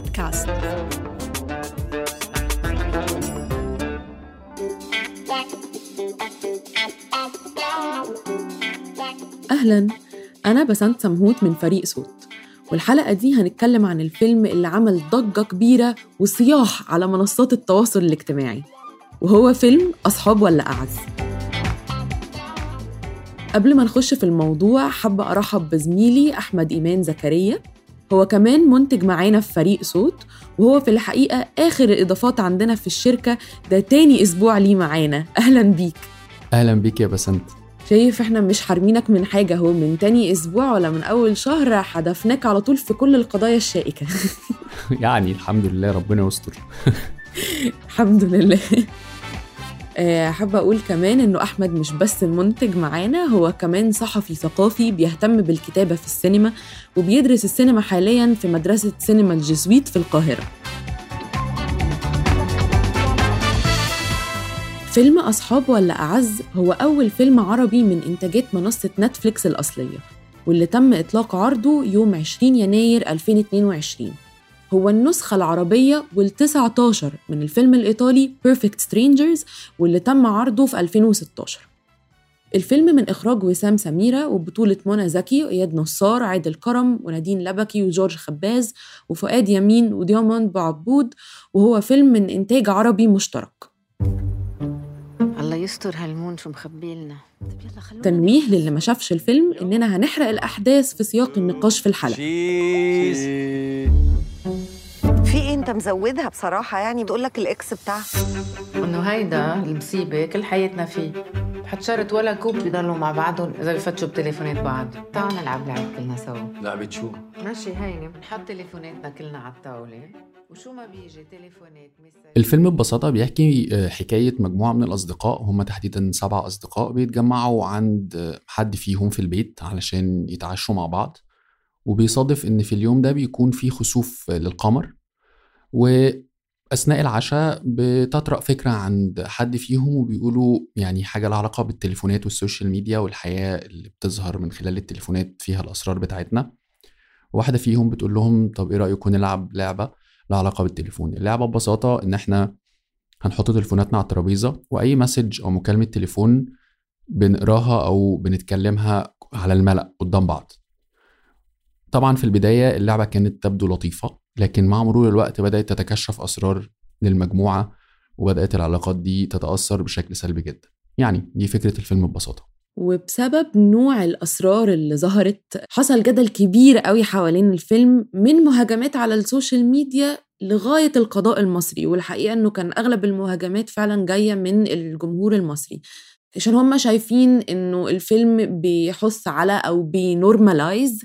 بودكاست. أهلا. أنا بسنت سمهوت من فريق صوت. والحلقة دي هنتكلم عن الفيلم اللي عمل ضجة كبيرة وصياح على منصات التواصل الاجتماعي. وهو فيلم أصحاب ولا أعز. قبل ما نخش في الموضوع حابة أرحب بزميلي أحمد إيمان زكريا. هو كمان منتج معانا في فريق صوت وهو في الحقيقة آخر الإضافات عندنا في الشركة ده تاني أسبوع ليه معانا. أهلا بيك. أهلا بيك يا بسنت شايف إحنا مش حارمينك من حاجة هو من تاني أسبوع ولا من أول شهر حدفناك على طول في كل القضايا الشائكة. يعني الحمد لله ربنا يستر. الحمد لله. حابة أقول كمان إنه أحمد مش بس المنتج معانا هو كمان صحفي ثقافي بيهتم بالكتابة في السينما وبيدرس السينما حاليا في مدرسة سينما الجزويت في القاهرة. فيلم أصحاب ولا أعز؟ هو أول فيلم عربي من إنتاجات منصة نتفليكس الأصلية واللي تم إطلاق عرضه يوم 20 يناير 2022 هو النسخة العربية وال19 من الفيلم الإيطالي Perfect Strangers واللي تم عرضه في 2016 الفيلم من إخراج وسام سميرة وبطولة منى زكي وإياد نصار عادل كرم ونادين لبكي وجورج خباز وفؤاد يمين ودياموند بعبود وهو فيلم من إنتاج عربي مشترك. يستر هالمون شو مخبي لنا. طب يلا خلونا تنويه للي ما شافش الفيلم إننا هنحرق الأحداث في سياق النقاش في الحلقة. في إيه أنت مزودها بصراحة؟ يعني بتقول لك الإكس بتاعها إنه هيدا المصيبة كل حياتنا فيه. حتشرط ولا كوب بيضلوا مع بعضهم إذا بفتشوا بتليفونات بعض. تعالوا نلعب لعب كلنا سوا. لعبة شو؟ ماشي هيني بنحط تليفوناتنا كلنا على الطاولة. وشو ما بيجي تليفونات الفيلم ببساطة بيحكي آه، حكاية مجموعة من الأصدقاء هم تحديدا سبع أصدقاء بيتجمعوا عند آه، حد فيهم في البيت علشان يتعشوا مع بعض. وبيصادف إن في اليوم ده بيكون في خسوف للقمر. وأثناء العشاء بتطرأ فكرة عند حد فيهم وبيقولوا يعني حاجة لها علاقة بالتليفونات وال social media والحياة اللي بتظهر من خلال التليفونات فيها الأسرار بتاعتنا. واحدة فيهم بتقول لهم طب إيه رأيكم نلعب لعبة؟ لها علاقة بالتليفون. اللعبة ببساطة إن إحنا هنحط تليفوناتنا على الترابيزة وأي message أو مكالمة تليفون بنقراها أو بنتكلمها على الملأ قدام بعض. طبعا في البداية اللعبة كانت تبدو لطيفة لكن مع مرور الوقت بدأت تتكشف أسرار للمجموعة وبدأت العلاقات دي تتأثر بشكل سلبي جدا. يعني دي فكرة الفيلم ببساطة. وبسبب نوع الأسرار اللي ظهرت حصل جدل كبير قوي حوالين الفيلم من مهاجمات على ال social media لغاية القضاء المصري والحقيقة أنه كان أغلب المهاجمات فعلا جاية من الجمهور المصري عشان هم شايفين أنه الفيلم بيحث على أو بي normalize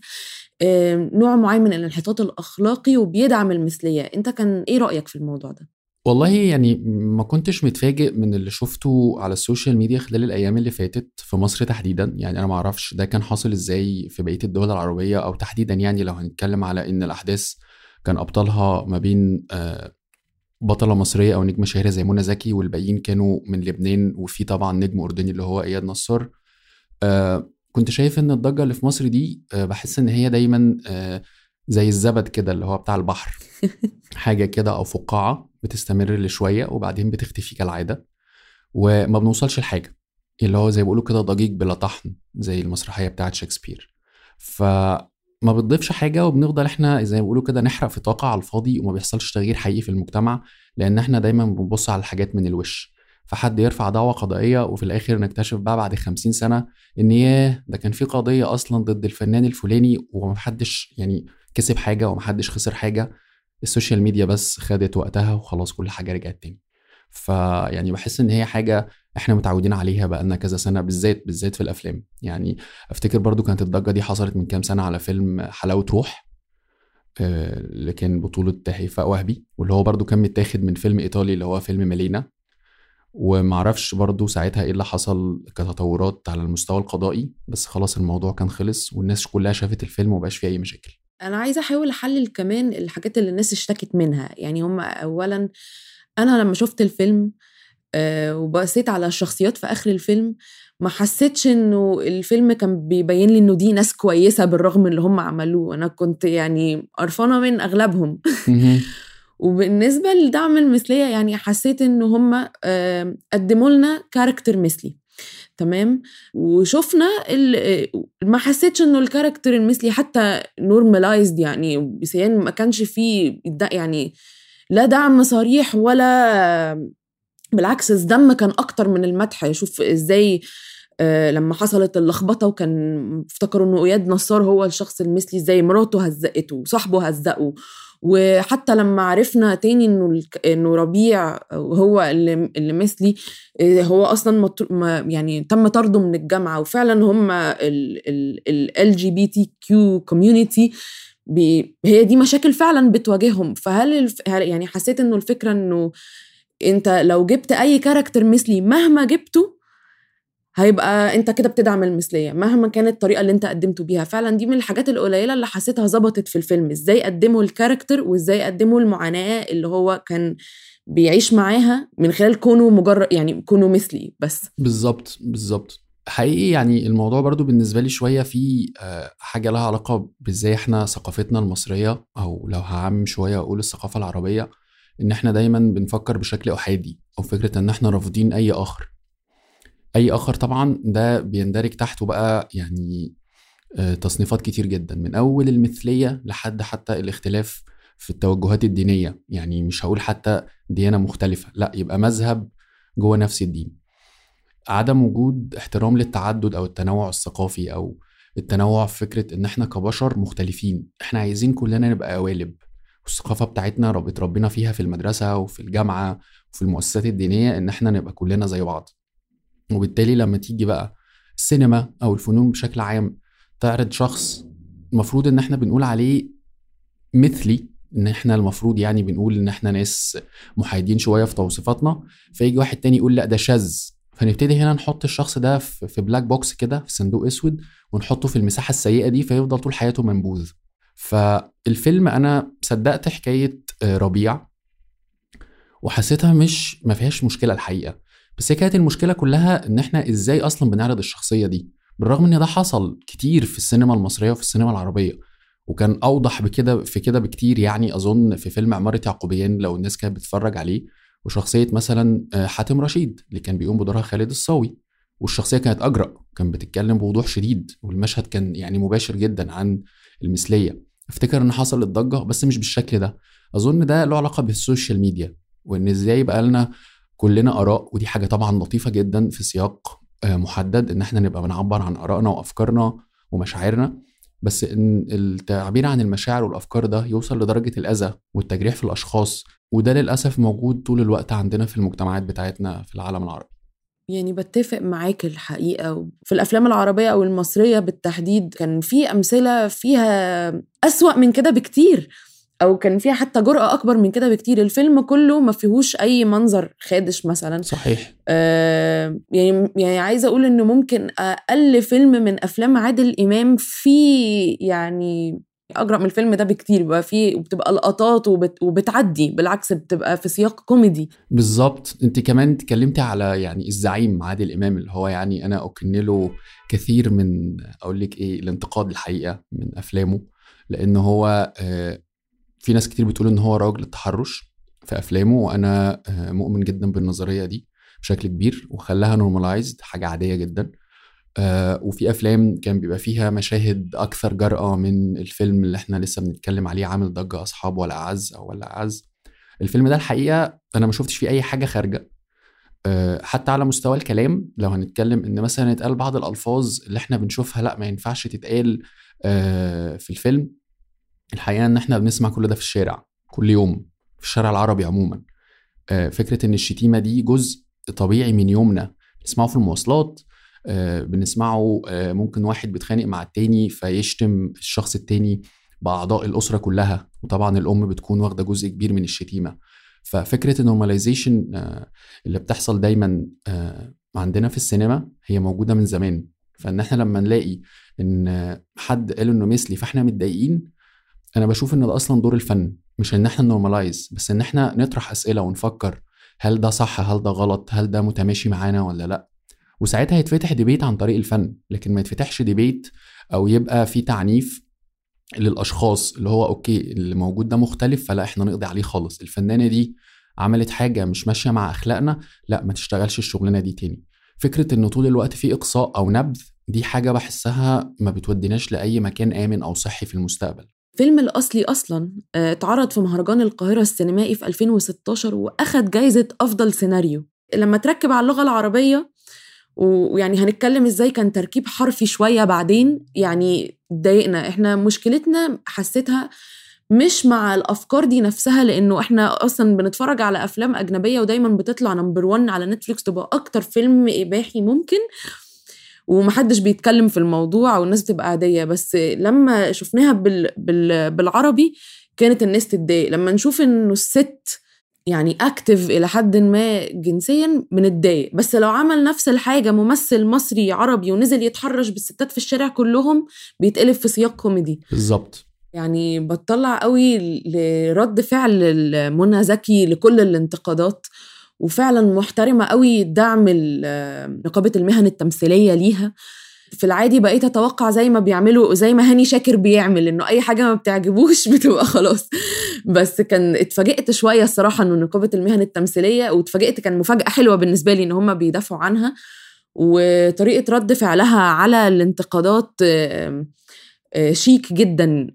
نوع معين من الانحطاط الأخلاقي وبيدعم المثلية أنت كان إيه رأيك في الموضوع ده؟ والله يعني ما كنتش متفاجئ من اللي شفته على ال social media خلال الأيام اللي فاتت في مصر تحديدا. يعني أنا ما أعرفش ده كان حاصل إزاي في بقية الدول العربية أو تحديدا يعني لو هنتكلم على إن الأحداث كان أبطالها ما بين آه، بطلة مصرية أو نجمه شهيرة زي منى زكي والباقيين كانوا من لبنان وفي طبعا نجم أردني اللي هو إياد نصار. آه، كنت شايف إن الضجة اللي في مصر دي آه، بحس إن هي دايما زي الزبد كده اللي هو بتاع البحر. حاجة كده أو فقاعة. بتستمر لشوية وبعدين بتختفي كالعادة وما بنوصلش لحاجة. اللي هو زي بيقولوا كده ضجيج بلا طحن زي المسرحية بتاعت شكسبير. فما بتضيفش حاجة وبنفضل إحنا زي ما بيقولوا كده نحرق في طاقة على الفاضي وما بيحصلش تغيير حقيقي في المجتمع لأن إحنا دايما بنبص على الحاجات من الوش. فحد يرفع دعوة قضائية وفي الآخر نكتشف بقى بعد خمسين سنة إن ياه ده كان في قضية أصلا ضد الفنان الفلاني ومحدش يعني كسب حاجة ومحدش خسر حاجة. ال social media بس خدت وقتها وخلاص كل حاجة رجعت تاني. فيعني بحس إن هي حاجة إحنا متعودين عليها بقالنا كذا سنة بالذات بالذات في الأفلام. يعني أفتكر برضو كانت الضجة دي حصلت من كام سنة على فيلم حلاوة روح آه، اللي كان بطولة هيفاء وهبي واللي هو برضو كان متاخد من فيلم إيطالي اللي هو فيلم مالينا ومعرفش برضو ساعتها إيه اللي حصل كتطورات على المستوى القضائي بس خلاص الموضوع كان خلص والناس كلها شافت الفيلم ومبقاش فيه أي مشاكل. أنا عايزة أحاول أحلل كمان الحاجات اللي الناس اشتكت منها. يعني هم اولا أنا لما شفت الفيلم آه، وبصيت على الشخصيات في آخر الفيلم ما حسيتش إنه الفيلم كان بيبين لي إنه دي ناس كويسة بالرغم من اللي هم عملوه. أنا كنت يعني قرفانة من أغلبهم. وبالنسبة لدعم المثلية يعني حسيت ان هم قدموا لنا character مثلي. تمام؟ وشفنا ال- ما حسيتش إنه ال character المثلي حتى normalized يعني بسيان ما كانش فيه يعني لا دعم صريح ولا بالعكس الذم كان أكتر من المدح. شوف إزاي آه، لما حصلت اللخبطة وكان افتكروا إنه أياد نصار هو الشخص المثلي إزاي مراته هزقته وصاحبه هزقه. وحتى لما عرفنا تاني إنه إنه ربيع هو اللي اللي مثلي آه، هو أصلا ما يعني تم طرده من الجامعة وفعلا هم ال جي بي تي كيو كوميونتي هي دي مشاكل فعلا بتواجههم. فهل الف... يعني حسيت إنه الفكرة إنه أنت لو جبت أي character مثلي مهما جبته هيبقى انت كده بتدعم المثلية مهما كانت الطريقة اللي انت قدمته بيها. فعلا دي من الحاجات القليلة اللي حسيتها ظبطت في الفيلم إزاي قدموا ال character وازاي قدموا المعاناة اللي هو كان بيعيش معاها من خلال كونه مجرد يعني كونه مثلي بس. بالظبط بالظبط. حقيقي يعني الموضوع برضو بالنسبة لي شوية في آه، حاجة لها علاقة بازاي إحنا ثقافتنا المصرية أو لو هعمم شوية أقول الثقافة العربية إن إحنا دايما بنفكر بشكل أحادي أو فكرة إن إحنا رافضين أي آخر. أي آخر طبعا ده بيندرج تحته بقى يعني آه، تصنيفات كتير جدا من أول المثلية لحد حتى الاختلاف في التوجهات الدينية. يعني مش هقول حتى ديانة مختلفة لا يبقى مذهب جوه نفس الدين. عدم وجود احترام للتعدد أو التنوع الثقافي أو التنوع في فكرة إن إحنا كبشر مختلفين. إحنا عايزين كلنا نبقى قوالب. والثقافة بتاعتنا رب اتربينا فيها في المدرسة وفي الجامعة وفي المؤسسات الدينية إن إحنا نبقى كلنا زي بعض. وبالتالي لما تيجي بقى السينما أو الفنون بشكل عام تعرض شخص المفروض إن إحنا بنقول عليه مثلي إن إحنا المفروض يعني بنقول إن إحنا ناس محايدين شوية في توصيفاتنا فيجي واحد تاني يقول لا ده شاذ. فنبتدي هنا نحط الشخص ده في black box كده في صندوق أسود ونحطه في المساحة السيئة دي فيفضل طول حياته منبوذ. فالفيلم أنا صدقت حكاية آه، ربيع وحسيتها مش ما فيهاش مشكلة الحقيقة. بس هي كانت المشكلة كلها إن إحنا إزاي أصلا بنعرض الشخصية دي؟ بالرغم إن ده حصل كتير في السينما المصرية وفي السينما العربية وكان أوضح بكده في كده بكتير يعني أظن في فيلم عمارة يعقوبيان لو الناس كانت بتتفرج عليه وشخصية مثلا آه، حاتم رشيد اللي كان بيقوم بدورها خالد الصاوي والشخصية كانت أجرأ كان بتتكلم بوضوح شديد والمشهد كان يعني مباشر جدا عن المثلية. أفتكر إن حصلت ضجه بس مش بالشكل ده. أظن ده له علاقة بالسوشيال ميديا وإن إزاي بقى لنا كلنا آراء ودي حاجة طبعا لطيفة جدا في سياق آه، محدد إن إحنا نبقى بنعبر عن آرائنا وأفكارنا ومشاعرنا. بس إن التعبير عن المشاعر والأفكار ده يوصل لدرجة الأذى والتجريح في الأشخاص وده للأسف موجود طول الوقت عندنا في المجتمعات بتاعتنا في العالم العربي. يعني بتفق معاك الحقيقة. في الأفلام العربية أو المصرية بالتحديد كان في أمثلة فيها أسوأ من كده بكتير. أو كان فيها حتى جرأة أكبر من كده بكتير. الفيلم كله ما فيهوش أي منظر خادش مثلا. صحيح. آه يعني يعني عايزة أقول إنه ممكن أقل فيلم من أفلام عادل إمام فيه يعني أجرأ من الفيلم ده بكتير. بقى فيه وبتبقى لقطات وبت وبتعدي. بالعكس بتبقى في سياق كوميدي. بالظبط. أنت كمان اتكلمتي على يعني الزعيم عادل إمام اللي هو يعني أنا اكن له كثير من أقول لك إيه الانتقاد الحقيقة من أفلامه. لأن هو آه، في ناس كتير بتقول إن هو راجل التحرش في أفلامه وأنا آه، مؤمن جدا بالنظرية دي بشكل كبير وخلاها نورماليزد حاجة عادية جدا. آه، وفي أفلام كان بيبقى فيها مشاهد أكثر جرأة من الفيلم اللي إحنا لسه بنتكلم عليه عامل ضجة أصحاب ولا أعز أو ولا أعز. الفيلم ده الحقيقة أنا ما شفتش فيه أي حاجة خارجة. آه، حتى على مستوى الكلام لو هنتكلم إن مثلا اتقال بعض الألفاظ اللي إحنا بنشوفها لأ ما ينفعش تتقال في الفيلم. الحقيقة إن إحنا بنسمع كل ده في الشارع كل يوم في الشارع العربي عموما. آه، فكرة إن الشتيمة دي جزء طبيعي من يومنا. بنسمعه في المواصلات آه، بنسمعه آه، ممكن واحد بيتخانق مع التاني فيشتم الشخص التاني بأعضاء الأسرة كلها. وطبعا الأم بتكون واخدة جزء كبير من الشتيمة. ففكرة النورماليزيشن اللي بتحصل دايما عندنا في السينما هي موجودة من زمان. فإن إحنا لما نلاقي إن حد قال إنه مثلي فإحنا متضايقين أنا بشوف إن ده أصلا دور الفن مش إن إحنا normalize بس إن إحنا نطرح أسئلة ونفكر هل ده صح هل ده غلط هل ده متماشي معانا ولا لأ. وساعتها يتفتح debate عن طريق الفن لكن ما يتفتحش debate أو يبقى في تعنيف للأشخاص اللي هو okay اللي موجود ده مختلف فلا إحنا نقضي عليه خالص. الفنانة دي عملت حاجة مش ماشية مع أخلاقنا لأ ما تشتغلش الشغلانة دي تاني. فكرة إنه طول الوقت في إقصاء أو نبذ دي حاجة بحسها ما بتوديناش لأي مكان آمن أو صحي في المستقبل. فيلم الأصلي أصلا آه، اتعرض في مهرجان القاهرة السينمائي في 2016 وأخد جايزة أفضل سيناريو. لما تركب على اللغة العربية ويعني هنتكلم إزاي كان تركيب حرفي شوية بعدين يعني ضايقنا إحنا مشكلتنا حسيتها مش مع الأفكار دي نفسها لأنه إحنا أصلا بنتفرج على أفلام أجنبية ودايما بتطلع number 1 على نتفليكس تبقى أكتر فيلم إباحي ممكن. ومحدش بيتكلم في الموضوع والناس بتبقى عادية. بس لما شفناها بال... بال... بالعربي كانت الناس تتضايق. لما نشوف إنه الست يعني active إلى حد ما جنسيا بنتضايق. بس لو عمل نفس الحاجة ممثل مصري عربي ونزل يتحرش بالستات في الشارع كله بيتقلب في سياق كوميدي. بالظبط. يعني بتطلع قوي لرد فعل منى زكي لكل الانتقادات. وفعلا محترمة قوي دعم نقابه المهن التمثيلية ليها. في العادي بقيت أتوقع زي ما بيعملوا زي ما هاني شاكر بيعمل إنه أي حاجة ما بتعجبوش بتبقى خلاص. بس كان اتفاجئت شوية الصراحة إنه نقابه المهن التمثيلية واتفاجئت كان مفاجأة حلوة بالنسبة لي إن هم بيدافعوا عنها. وطريقة رد فعلها على الانتقادات شيك جدا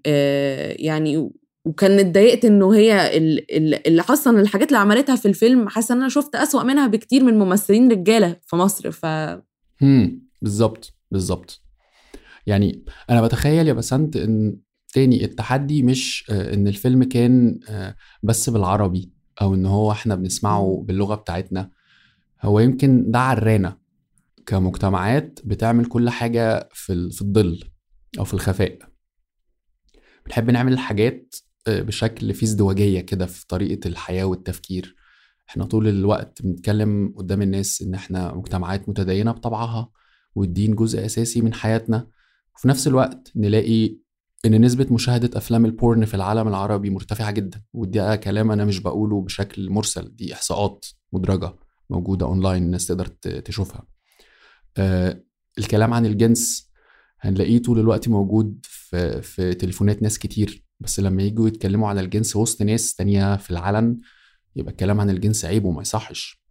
يعني وكان اتضايقت إنه هي اللي أصلا الحاجات اللي عملتها في الفيلم حاسة إن أنا شفت أسوأ منها بكتير من ممثلين رجالة في مصر ف امم بالظبط بالظبط. يعني أنا بتخيل يا بسنت إن تاني التحدي مش آه، إن الفيلم كان آه، بس بالعربي أو إن هو إحنا بنسمعه باللغة بتاعتنا. هو يمكن ده عرانا كمجتمعات بتعمل كل حاجة في في الظل أو في الخفاء. بنحب نعمل الحاجات بشكل فيه ازدواجية كده في طريقة الحياة والتفكير. إحنا طول الوقت بنتكلم قدام الناس إن إحنا مجتمعات متدينة بطبعها والدين جزء أساسي من حياتنا. وفي نفس الوقت نلاقي إن نسبة مشاهدة أفلام ال porn في العالم العربي مرتفعة جدا. ودي كلام أنا مش بقوله بشكل مرسل دي إحصاءات مدرجة موجودة اونلاين الناس تقدر تشوفها. آه الكلام عن الجنس هنلاقيه طول الوقت موجود في في تليفونات ناس كتير. بس لما يجوا يتكلموا عن الجنس وسط ناس تانية في العلن يبقى الكلام عن الجنس عيب وما يصحش.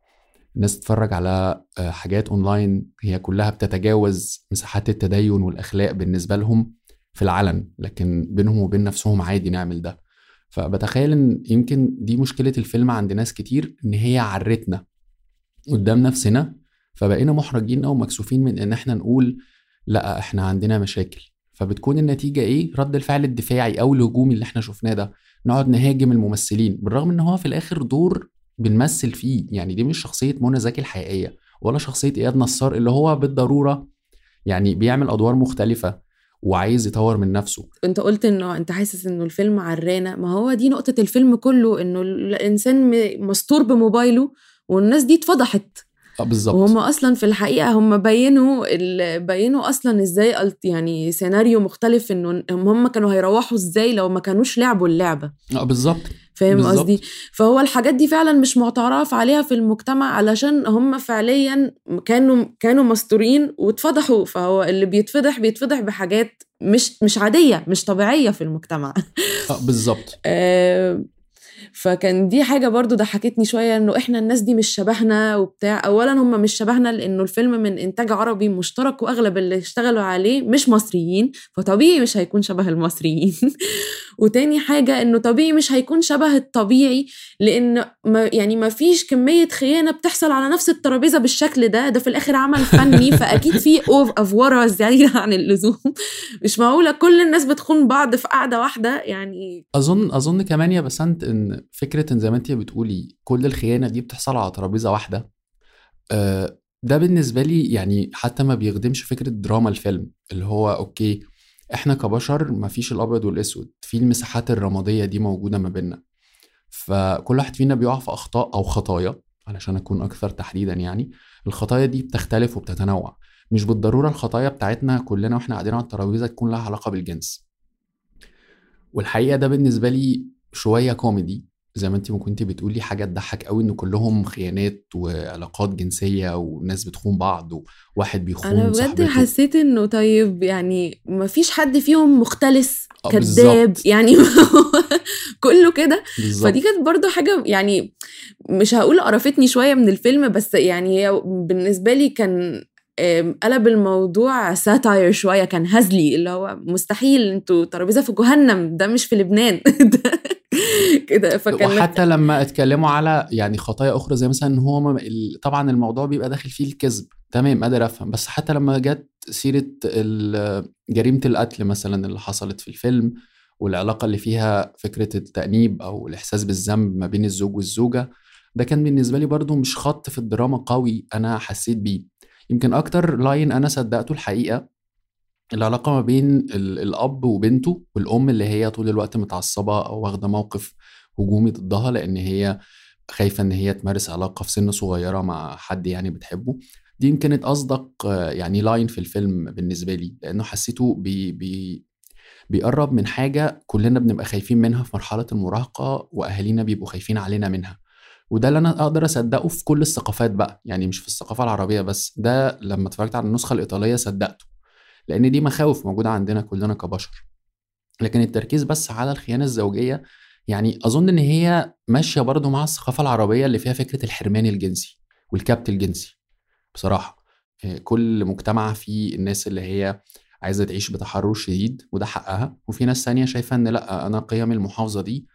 الناس تتفرج على آه، حاجات اونلاين هي كلها بتتجاوز مساحات التدين والأخلاق بالنسبة لهم في العلن لكن بينهم وبين نفسهم عادي نعمل ده. فبتخيل إن يمكن دي مشكلة الفيلم عند ناس كتير إن هي عرتنا قدام نفسنا فبقينا محرجين أو مكسوفين من إن إحنا نقول لأ إحنا عندنا مشاكل. فبتكون النتيجة إيه؟ رد الفعل الدفاعي أو الهجومي اللي إحنا شفناه ده. نقعد نهاجم الممثلين بالرغم إن هو في الآخر دور بنمثل فيه. يعني دي مش شخصية منى زكي الحقيقية ولا شخصية إياد نصار اللي هو بالضرورة يعني بيعمل أدوار مختلفة وعايز يطور من نفسه. أنت قلت إنه أنت حاسس إنه الفيلم عرانة. ما هو دي نقطة الفيلم كله إنه الإنسان مستور بموبايله والناس دي اتفضحت. بالظبط. وهم أصلا في الحقيقة هم بينوا بينوا أصلا إزاي قلت يعني سيناريو مختلف إنه هم كانوا هيروحوا إزاي لو ما كانوش لعبوا اللعبة. آه بالظبط. فاهم قصدي؟ فهو الحاجات دي فعلا مش معترف عليها في المجتمع علشان هم فعليا كانوا كانوا مستورين واتفضحوا. فهو اللي بيتفضح بيتفضح بحاجات مش مش عادية مش طبيعية في المجتمع. آه بالظبط. آه فكان دي حاجة برضو ضحكتني شوية إنه إحنا الناس دي مش شبهنا وبتاع. اولا هم مش شبهنا لإنه الفيلم من إنتاج عربي مشترك وأغلب اللي اشتغلوا عليه مش مصريين فطبيعي مش هيكون شبه المصريين. وتاني حاجة إنه طبيعي مش هيكون شبه الطبيعي لإن ما يعني ما فيش كمية خيانة بتحصل على نفس الترابيزة بالشكل ده. ده في الآخر عمل فني فأكيد في اوف افوره زياده عن اللزوم. مش معقولة كل الناس بتخون بعض في قعده واحدة يعني أظن أظن كمان يا بسنت إن فكرة إن زي ما أنت بتقولي كل الخيانة دي بتحصل على ترابيزة واحدة آه، ده بالنسبة لي يعني حتى ما بيخدمش فكرة دراما الفيلم اللي هو okay إحنا كبشر ما فيش الأبيض والأسود في المساحات الرمادية دي موجودة ما بيننا. فكل واحد فينا بيقع في أخطاء أو خطايا علشان أكون أكثر تحديدا يعني الخطايا دي بتختلف وبتتنوع. مش بالضرورة الخطايا بتاعتنا كلنا وإحنا قاعدين على الترابيزة تكون لها علاقة بالجنس. والحقيقة ده بالنسبة لي شوية كوميدي زي ما انت ما كنت بتقولي حاجة تضحك قوي إن كلهم خيانات وعلاقات جنسية وناس بتخون بعض وواحد بيخون أنا بجد حسيت إنه طيب يعني ما فيش حد فيهم مختلس آه، كذاب. يعني كله كده. فدي كانت برضو حاجة يعني مش هقول قرفتني شوية من الفيلم بس يعني هي بالنسبة لي كان قلب الموضوع ساتاير شوية كان هزلي اللي هو مستحيل أنتوا ترابيزة في جهنم ده مش في لبنان. كده فكان وحتى لما اتكلموا على يعني خطايا أخرى زي مثلا إن هو طبعا الموضوع بيبقى داخل فيه الكذب تمام قادر افهم بس حتى لما جت سيرة جريمة القتل مثلا اللي حصلت في الفيلم والعلاقة اللي فيها فكرة التأنيب أو الإحساس بالذنب ما بين الزوج والزوجة ده كان بالنسبة لي برضو مش خط في الدراما قوي أنا حسيت بيه. يمكن أكتر line أنا صدقته الحقيقة العلاقة ما بين ال- الأب وبنته والأم اللي هي طول الوقت متعصبة أو واخدة موقف هجومي ضدها لأن هي خايفة إن هي تمارس علاقة في سن صغيرة مع حد يعني بتحبه. دي يمكن كانت أصدق يعني line في الفيلم بالنسبة لي لأنه حسيته بي بي بيقرب من حاجة كلنا بنبقى خايفين منها في مرحلة المراهقة وأهالينا بيبقوا خايفين علينا منها. وده اللي أنا أقدر أصدقه في كل الثقافات بقى يعني مش في الثقافة العربية بس ده لما اتفرجت على النسخة الإيطالية صدقته. لأن دي مخاوف موجودة عندنا كلنا كبشر. لكن التركيز بس على الخيانة الزوجية يعني أظن إن هي ماشية برضو مع الثقافة العربية اللي فيها فكرة الحرمان الجنسي والكبت الجنسي. بصراحة إيه، كل مجتمع فيه الناس اللي هي عايزة تعيش بتحرر شديد وده حقها. وفي ناس تانية شايفة إن لأ أنا قيم المحافظة دي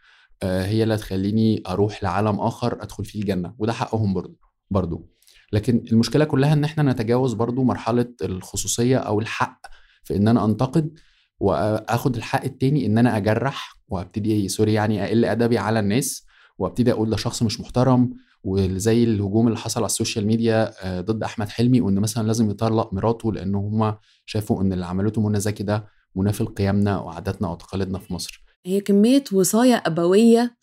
آه، هي اللي هتخليني أروح لعالم آخر أدخل فيه الجنة. وده حقهم برضو برضو. لكن المشكلة كلها إن إحنا نتجاوز برضو مرحلة الخصوصية أو الحق في إن أنا أنتقد وأخد الحق التاني إن أنا أجرح وأبتدي سوري يعني أقل أدبي على الناس وأبتدي أقول ده شخص مش محترم وزي الهجوم اللي حصل على ال social media آه، ضد أحمد حلمي وإن مثلا لازم يطلق مراته لأن هم شافوا إن اللي عملته منى زكي ده منافي لقيمنا وعاداتنا وتقاليدنا في مصر. هي كمية وصايا أبوية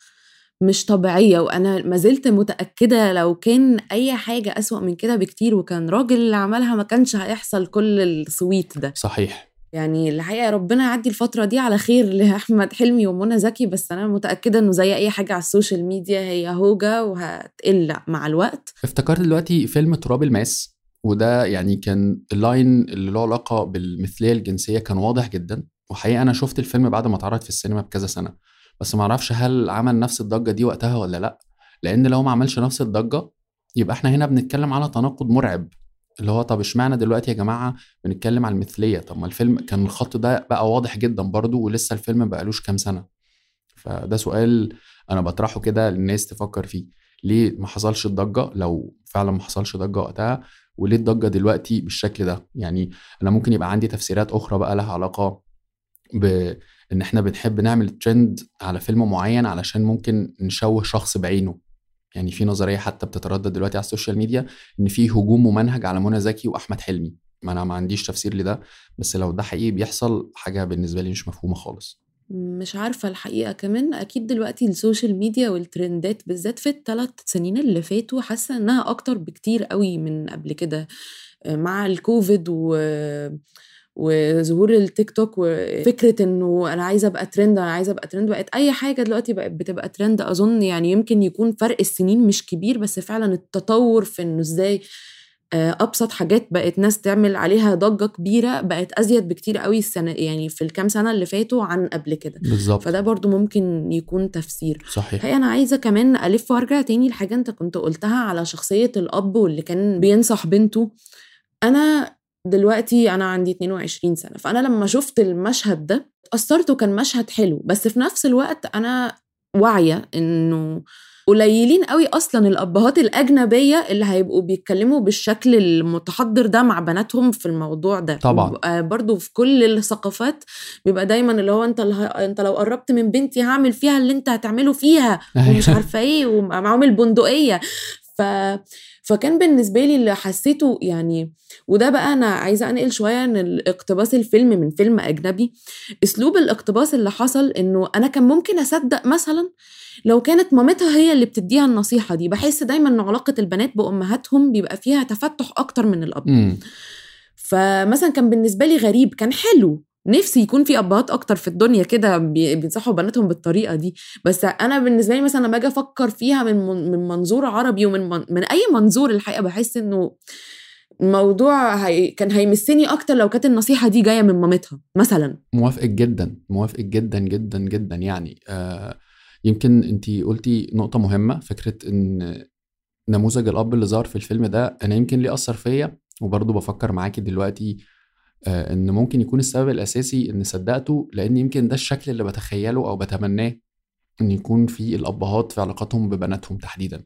مش طبيعية وأنا ما زلت متأكدة لو كان أي حاجة أسوأ من كده بكتير وكان راجل اللي عملها ما كانش هيحصل كل السويت ده. صحيح. يعني الحقيقة ربنا يعدي الفترة دي على خير لأحمد حلمي ومنى زكي بس أنا متأكدة إنه زي أي حاجة على ال social media هي هوجة وهتقل مع الوقت. افتكرت دلوقتي فيلم تراب الماس وده يعني كان ال line اللي له علاقة بالمثلية الجنسية كان واضح جدا وحقيقة أنا شفت الفيلم بعد ما اتعرض في السينما بكذا سنة. بس ما أعرفش هل عمل نفس الضجة دي وقتها ولا لأ. لأن لو ما عملش نفس الضجة يبقى إحنا هنا بنتكلم على تناقض مرعب. اللي هو طب اشمعنى دلوقتي يا جماعة بنتكلم على المثلية؟ طب ما الفيلم كان الخط ده بقى واضح جدا برضو ولسه الفيلم بقالوش كام سنة. فده سؤال أنا بطرحه كده للناس تفكر فيه. ليه ما حصلش الضجة؟ لو فعلا ما حصلش ضجة وقتها وليه الضجة دلوقتي بالشكل ده؟ يعني أنا ممكن يبقى عندي تفسيرات أخرى بقى لها علاقة بإن إحنا بنحب نعمل ترند على فيلم معين علشان ممكن نشوه شخص بعينه. يعني في نظرية حتى بتتردد دلوقتي على ال social media إن في هجوم ممنهج على منى زكي وأحمد حلمي. ما أنا ما عنديش تفسير لده بس لو ده حقيقي بيحصل حاجة بالنسبة لي مش مفهومة خالص. مش عارفة الحقيقة كمان. أكيد دلوقتي ال social media وال trendات بالذات في الثلاث سنين اللي فاتوا حاسة إنها أكتر بكتير قوي من قبل كده. مع الكوفيد و وظهور التيك توك وفكرة إنه أنا عايزة أبقى ترند أنا عايزة أبقى ترند بقت أي حاجة دلوقتي بقت بتبقى ترند أظن يعني يمكن يكون فرق السنين مش كبير بس فعلا التطور في إنه إزاي أبسط حاجات بقت ناس تعمل عليها ضجة كبيرة بقت أزيد بكتير قوي السنة يعني في الكام سنة اللي فاتوا عن قبل كده. بالظبط. فده برضو ممكن يكون تفسير. صحيح. هي أنا عايزة كمان ألف وأرجع تاني لحاجة أنت كنت قلتها على شخصية الأب واللي كان بينصح بنته. أنا دلوقتي أنا عندي 22 سنة فأنا لما شفت المشهد ده اتأثرت وكان مشهد حلو بس في نفس الوقت أنا واعية إنه قليلين قوي أصلا الأبهات الأجنبية اللي هيبقوا بيتكلموا بالشكل المتحضر ده مع بناتهم في الموضوع ده. طبعا. برضو في كل الثقافات بيبقى دايما اللي هو أنت اللي أنت لو قربت من بنتي هعمل فيها اللي أنت هتعمله فيها ومش عارفة إيه ومعاهم البندقية. ف فكان بالنسبة لي اللي حسيته يعني وده بقى أنا عايزة أنقل شوية ان الاقتباس الفيلم من فيلم أجنبي. أسلوب الاقتباس اللي حصل إنه أنا كان ممكن أصدق مثلا لو كانت مامتها هي اللي بتديها النصيحة دي. بحس دايما إن علاقة البنات بأمهاتهم بيبقى فيها تفتح أكتر من الأب. م. فمثلا كان بالنسبة لي غريب كان حلو. نفسي يكون في أبهات أكتر في الدنيا كده بي- بينصحوا بناتهم بالطريقة دي. بس أنا بالنسبة لي مثلا لما أجي أفكر فيها من من من منظور عربي ومن من, من أي منظور الحقيقة بحس إنه الموضوع هي كان هيمسني أكتر لو كانت النصيحة دي جاية من مامتها مثلا. موافقك جدا موافقك جدا جدا جدا يعني. آه يمكن انت قلتي نقطة مهمة فكرة إن نموذج الأب اللي ظهر في الفيلم ده أنا يمكن ليه أثر فيا وبرضه بفكر معاكي دلوقتي آه إن ممكن يكون السبب الأساسي إن صدقته لأن يمكن ده الشكل اللي بتخيله أو بتمناه إن يكون في الأبهات في علاقاتهم ببناتهم تحديدا.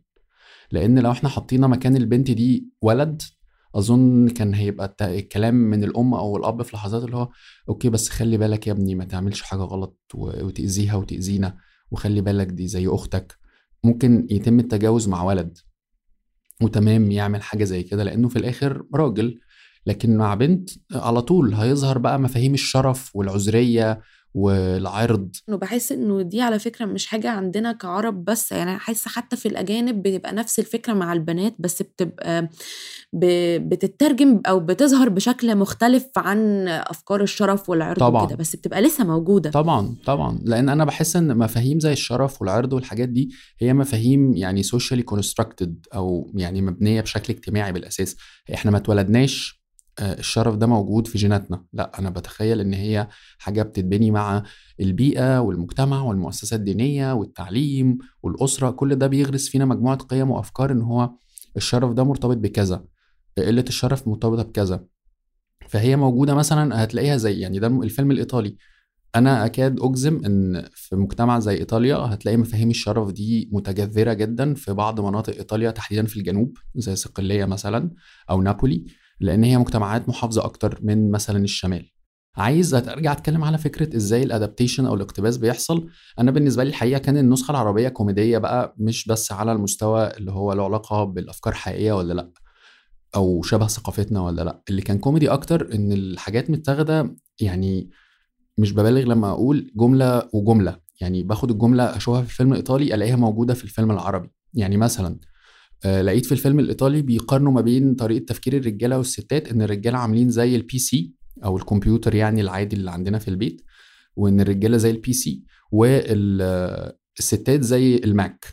لأن لو إحنا حطينا مكان البنت دي ولد أظن كان هيبقى الكلام من الأم أو الأب في لحظات اللي هو أوكي بس خلي بالك يا ابني ما تعملش حاجة غلط و- وتأذيها وتأذينا وخلي بالك دي زي أختك. ممكن يتم التجاوز مع ولد وتمام يعمل حاجة زي كده لأنه في الآخر راجل لكن مع بنت على طول هيظهر بقى مفاهيم الشرف والعذرية والعرض. انه بحس إنه دي على فكرة مش حاجة عندنا كعرب بس يعني حاسة حتى في الأجانب بتبقى نفس الفكرة مع البنات بس بتبقى ب- بتترجم أو بتظهر بشكل مختلف عن أفكار الشرف والعرض طبعاً. وكده بس بتبقى لسه موجودة. طبعا طبعا. لأن أنا بحس إن مفاهيم زي الشرف والعرض والحاجات دي هي مفاهيم يعني socially constructed أو يعني مبنية بشكل اجتماعي بالأساس. إحنا ما اتولدناش الشرف ده موجود في جيناتنا. لا أنا بتخيل إن هي حاجة بتتبني مع البيئة والمجتمع والمؤسسه الدينية والتعليم والأسرة. كل ده بيغرس فينا مجموعة قيم وأفكار إن هو الشرف ده مرتبط بكذا قله الشرف مرتبطة بكذا. فهي موجودة مثلا هتلاقيها زي يعني ده الفيلم الإيطالي. أنا أكاد أجزم إن في مجتمع زي إيطاليا هتلاقي مفاهيم الشرف دي متجذرة جدا في بعض مناطق إيطاليا تحديدا في الجنوب زي صقلية مثلا أو نابولي. لأن هي مجتمعات محافظة أكتر من مثلا الشمال. عايز أرجع أتكلم على فكرة إزاي ال adaptation أو الاقتباس بيحصل. أنا بالنسبة لي الحقيقة كان النسخة العربية كوميديه بقى مش بس على المستوى اللي هو له علاقة بالأفكار حقيقيه ولا لأ أو شبه ثقافتنا ولا لأ. اللي كان كوميدي أكتر إن الحاجات متاخدة يعني مش ببالغ لما أقول جملة وجملة. يعني باخد الجملة أشوفها في الفيلم الايطالي ألاقيها موجودة في الفيلم العربي. يعني مثلا لقيت في الفيلم الإيطالي بيقارنوا ما بين طريقة تفكير الرجالة والستات إن الرجالة عاملين زي ال PC أو الكمبيوتر يعني العادي اللي عندنا في البيت وإن الرجالة زي ال PC والستات زي ال Mac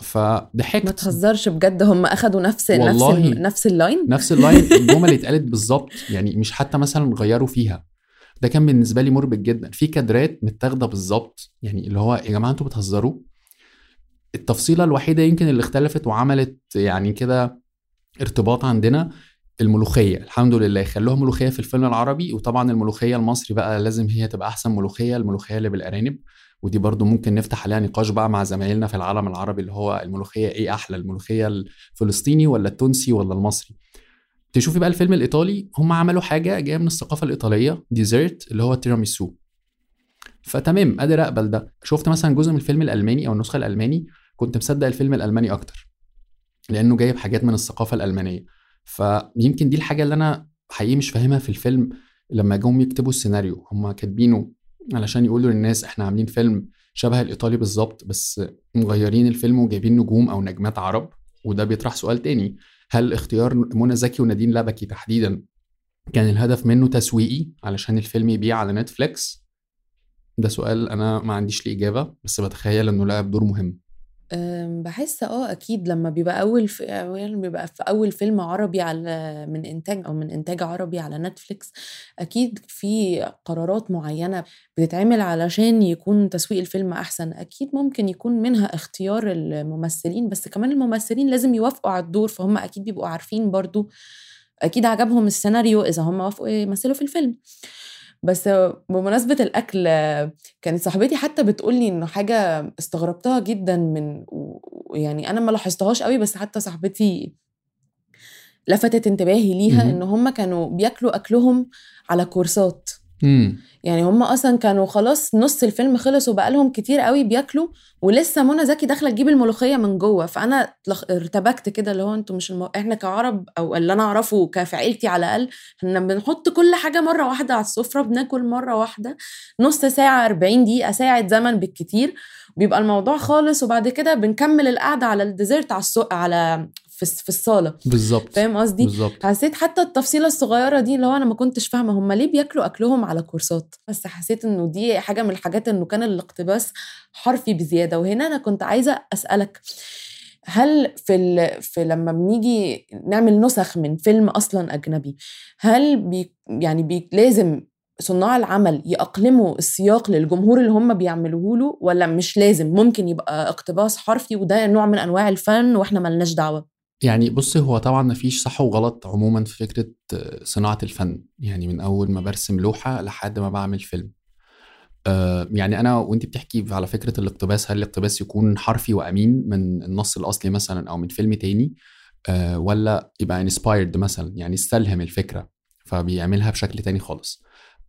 فضحكت. ما تهزرش بجد هم أخدوا نفس نفس والله. ال- نفس ال line نفس ال line الجمل اللي اتقالت بالظبط يعني مش حتى مثلا غيروا فيها. ده كان بالنسبة لي مربك جدا. في كادرات متاخدة بالظبط يعني اللي هو يا جماعة أنتوا بتهزروا؟ التفصيلة الوحيدة يمكن اللي اختلفت وعملت يعني كده ارتباط عندنا الملوخية. الحمد لله خلوها ملوخية في الفيلم العربي وطبعا الملوخية المصري بقى لازم هي تبقى أحسن ملوخية الملوخية اللي بالأرانب. ودي برضو ممكن نفتح عليها نقاش بقى مع زمايلنا في العالم العربي اللي هو الملوخية إيه أحلى الملوخية الفلسطيني ولا التونسي ولا المصري؟ تشوفي بقى الفيلم الإيطالي هم عملوا حاجة جاية من الثقافة الإيطالية dessert اللي هو التيراميسو فتمام قادر اقبل ده شفت مثلا جزء من الفيلم الألماني أو النسخة الألماني؟ كنت مصدق الفيلم الألماني أكتر لأنه جايب حاجات من الثقافة الألمانية. فيمكن دي الحاجة اللي أنا حقيقي مش فاهمها في الفيلم لما جم يكتبوا السيناريو. هم كاتبينه علشان يقولوا للناس إحنا عاملين فيلم شبه الإيطالي بالظبط بس مغيرين الفيلم وجايبين نجوم أو نجمات عرب وده بيطرح سؤال تاني. هل اختيار منى زكي ونادين لبكي تحديدا كان الهدف منه تسويقي علشان الفيلم يبيع على نتفليكس؟ ده سؤال أنا ما عنديش ليه إجابة بس بتخيل إنه لعب دور مهم. أم، بحس آه أكيد لما بيبقى في أولاً بيبقى في أول فيلم عربي على من إنتاج أو من إنتاج عربي على نتفليكس أكيد في قرارات معينة بتتعمل علشان يكون تسويق الفيلم أحسن. أكيد ممكن يكون منها اختيار الممثلين بس كمان الممثلين لازم يوافقوا على الدور فهم أكيد بيبقوا عارفين برضو أكيد عجبهم السيناريو إذا هم وافقوا يمثلوا في الفيلم. بس بمناسبة الأكل كانت صاحبتي حتى بتقولي إنه حاجة استغربتها جدا من ويعني أنا ما لاحظتهاش قوي بس حتى صاحبتي لفتت انتباهي ليها. إن هم كانوا بياكلوا أكلهم على كورسات يعني هم أصلا كانوا خلاص نص الفيلم خلص وبقالهم كتير قوي بياكلوا ولسه منى زكي داخلة تجيب الملوخية من جوه. فأنا ارتبكت كده اللي هو أنتوا مش المو... إحنا كعرب أو اللي أنا أعرفه كفي عيلتي على الأقل إحنا بنحط كل حاجة مرة واحدة على السفرة بناكل مرة واحدة نص ساعة 40 دقيقة ساعة زمن بالكتير. بيبقى الموضوع خالص وبعد كده بنكمل القعدة على الديزرت على السوق على في في الصالة. بالظبط. فاهم قصدي؟ بالظبط. حسيت حتى التفصيلة الصغيرة دي اللي هو أنا ما كنتش فاهمة هم ليه بياكلوا أكلهم على كورسات. بس حسيت إنه دي حاجة من الحاجات إنه كان الاقتباس حرفي بزيادة. وهنا أنا كنت عايزة أسألك هل في ال... في لما بنيجي نعمل نسخ من فيلم أصلا أجنبي هل بي يعني بي لازم صناع العمل يأقلموا السياق للجمهور اللي هم بيعملوه له ولا مش لازم؟ ممكن يبقى اقتباس حرفي وده نوع من أنواع الفن وإحنا ملناش دعوة؟ يعني بص هو طبعا مفيش صح وغلط عموما في فكرة صناعة الفن يعني من أول ما برسم لوحة لحد ما بعمل فيلم. آه يعني أنا وأنت بتحكي على فكرة الاقتباس هل الاقتباس يكون حرفي وأمين من النص الأصلي مثلا أو من فيلم تاني؟ آه ولا يبقى انسبايرد مثلا يعني استلهم الفكرة فبيعملها بشكل تاني خالص.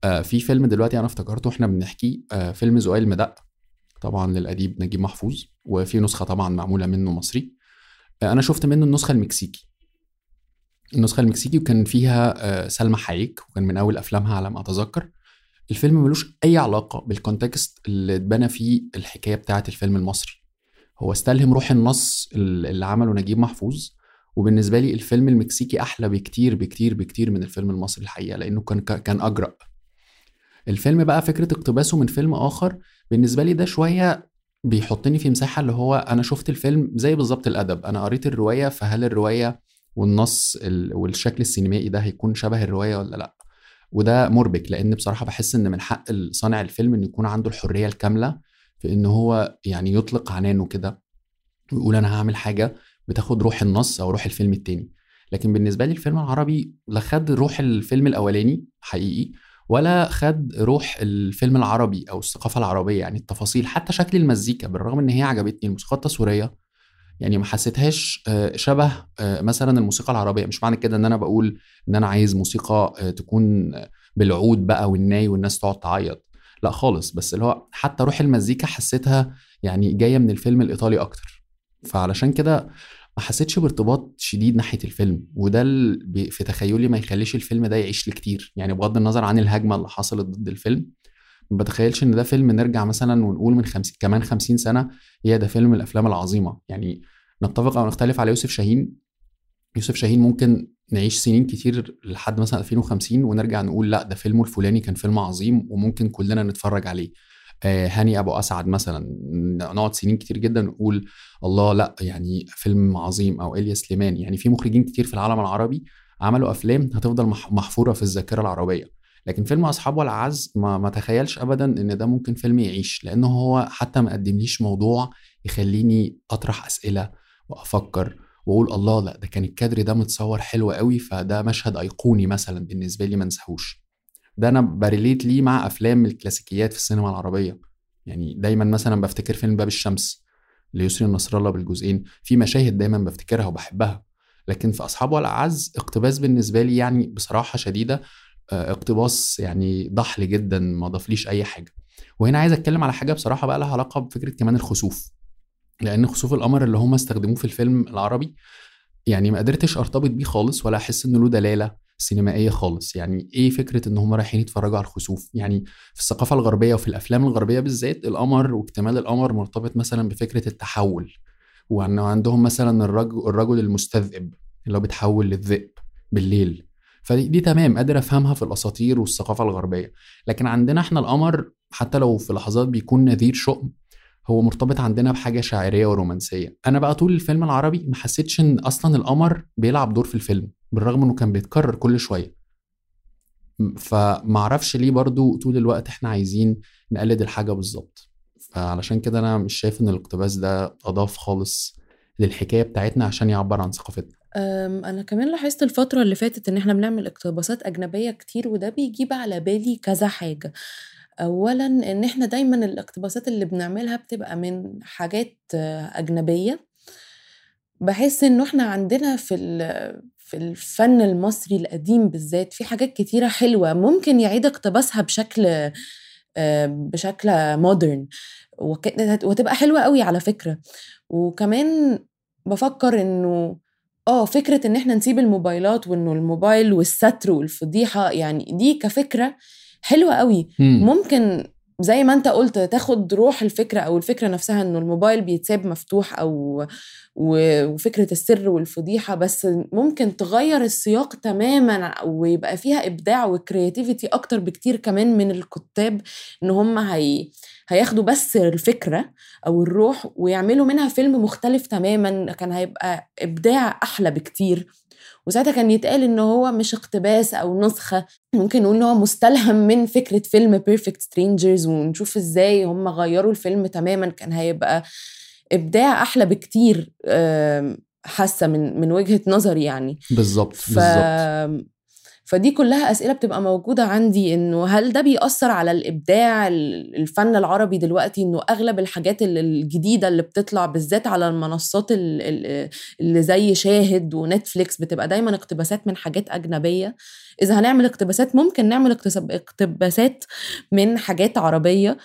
آه في فيلم دلوقتي أنا افتكرته إحنا بنحكي فيلم زقاق المدق طبعا للأديب نجيب محفوظ وفي نسخة طبعا معمولة منه مصري. أنا شفت منه النسخة المكسيكي. النسخة المكسيكي وكان فيها سلمى حايك وكان من أول أفلامها على ما أتذكر. الفيلم ملوش أي علاقة بالكونتكست اللي اتبنى فيه الحكاية بتاعة الفيلم المصري. هو استلهم روح النص اللي عمله نجيب محفوظ وبالنسبة لي الفيلم المكسيكي أحلى بكتير بكتير بكتير من الفيلم المصري الحقيقة لأنه كان كان أجرأ. الفيلم بقى فكرة اقتباسه من فيلم آخر بالنسبة لي ده شوية بيحطني في مساحة اللي هو أنا شفت الفيلم زي بالظبط الأدب. أنا قريت الرواية فهل الرواية والنص والشكل السينمائي ده هيكون شبه الرواية ولا لأ؟ وده مربك لأن بصراحة بحس إن من حق صانع الفيلم انه يكون عنده الحرية الكاملة في إن هو يعني يطلق عنانه كده ويقول أنا هعمل حاجة بتاخد روح النص أو روح الفيلم التاني. لكن بالنسبة لي الفيلم العربي لا خد روح الفيلم الأولاني حقيقي ولا خد روح الفيلم العربي أو الثقافة العربية يعني التفاصيل حتى شكل المزيكا بالرغم إن هي عجبتني الموسيقى التصويرية يعني ما حسيتهاش شبه مثلا الموسيقى العربية. مش معنى كده إن أنا بقول إن أنا عايز موسيقى تكون بالعود بقى والناي والناس تقعد تعيط. لا خالص بس اللي هو حتى روح المزيكا حسيتها يعني جاية من الفيلم الإيطالي أكتر. فعلشان كده ما حسيتش بارتباط شديد ناحية الفيلم وده في تخيلي ما يخليش الفيلم ده يعيش لكتير يعني بغض النظر عن الهجمة اللي حصلت ضد الفيلم. ما بتخيلش إن ده فيلم نرجع مثلا ونقول من خمسين كمان خمسين سنة هي ده فيلم الأفلام العظيمة. يعني نتفق أو نختلف على يوسف شاهين. يوسف شاهين ممكن نعيش سنين كتير لحد مثلا 2050 ونرجع نقول لأ ده فيلمه الفلاني كان فيلم عظيم وممكن كلنا نتفرج عليه. هاني أبو أسعد مثلا. نقعد سنين كتير جدا نقول الله لأ يعني فيلم عظيم أو إلياس سليمان. يعني في مخرجين كتير في العالم العربي عملوا أفلام هتفضل محفورة في الذاكرة العربية. لكن فيلم أصحاب والعز ما ما تخيلش ابدا إن ده ممكن فيلم يعيش لأنه هو حتى ما قدمليش موضوع يخليني أطرح أسئلة وأفكر وأقول الله لأ ده كان الكادر ده متصور حلو قوي فده مشهد أيقوني مثلا بالنسبة لي ما انساهوش. ده أنا بريليت ليه مع أفلام الكلاسيكيات في السينما العربية. يعني دايما مثلا بفتكر فيلم باب الشمس ليسري نصر الله بالجزئين في مشاهد دايما بفتكرها وبحبها لكن في أصحاب والاعز اقتباس بالنسبة لي يعني بصراحة شديدة اقتباس يعني ضحل جدا ما ضافليش أي حاجة. وهنا عايز أتكلم على حاجة بصراحة بقى لها علاقة بفكرة كمان الخسوف. لأن خسوف القمر اللي هم استخدموه في الفيلم العربي يعني ما قدرتش أرتبط بيه خالص ولا أحس إنه له دلالة سينمائية خالص. يعني إيه فكرة إن هم رايحين يتفرجوا على الخسوف؟ يعني في الثقافة الغربية وفي الأفلام الغربية بالذات القمر واكتمال القمر مرتبط مثلا بفكرة التحول وانه عندهم مثلا الرجل الرجل المستذئب اللي هو بيتحول للذئب بالليل. فدي دي تمام قادر أفهمها في الأساطير والثقافة الغربية. لكن عندنا إحنا القمر حتى لو في لحظات بيكون نذير شؤم هو مرتبط عندنا بحاجة شاعرية ورومانسية. أنا بقى طول الفيلم العربي ما حسيتش إن أصلا القمر بيلعب دور في الفيلم. بالرغم إنه كان بيتكرر كل شوية. فمعرفش ليه برضو طول الوقت إحنا عايزين نقلد الحاجة بالظبط. فعلشان كده أنا مش شايف إن الاقتباس ده أضاف خالص للحكاية بتاعتنا عشان يعبر عن ثقافتنا. أنا كمان لاحظت الفترة اللي فاتت إن إحنا بنعمل اقتباسات أجنبية كتير وده بيجيب على بالي كذا حاجة. اولا إن إحنا دايما الاقتباسات اللي بنعملها بتبقى من حاجات أجنبية. بحس إنه إحنا عندنا في في الفن المصري القديم بالذات في حاجات كتيرة حلوة ممكن يعيد اقتباسها بشكل بشكل مودرن وتبقى حلوة قوي على فكرة وكمان بفكر إنه آه فكرة إن إحنا نسيب الموبايلات وإنه الموبايل والستر والفضيحة يعني دي كفكرة حلوة قوي مم. ممكن زي ما انت قلت تاخد روح الفكرة أو الفكرة نفسها إنه الموبايل بيتساب مفتوح أو وفكرة السر والفضيحة بس ممكن تغير السياق تماما ويبقى فيها إبداع وكرياتيفيتي أكتر بكتير كمان من الكتاب إن هم هي هياخدوا بس الفكرة أو الروح ويعملوا منها فيلم مختلف تماما كان هيبقى إبداع أحلى بكتير. وساعتها كان يتقال إن هو مش اقتباس أو نسخة ممكن نقول إن هو مستلهم من فكرة فيلم Perfect Strangers ونشوف إزاي هم غيروا الفيلم تماما كان هيبقى إبداع أحلى بكتير حاسة من من وجهة نظري يعني. بالظبط ف... بالظبط. فدي كلها أسئلة بتبقى موجودة عندي إنه هل ده بيأثر على الإبداع الفن العربي دلوقتي إنه أغلب الحاجات الجديدة اللي بتطلع بالذات على المنصات اللي زي شاهد ونتفليكس بتبقى دايما اقتباسات من حاجات أجنبية. إذا هنعمل اقتباسات ممكن نعمل اقتباسات من حاجات عربية.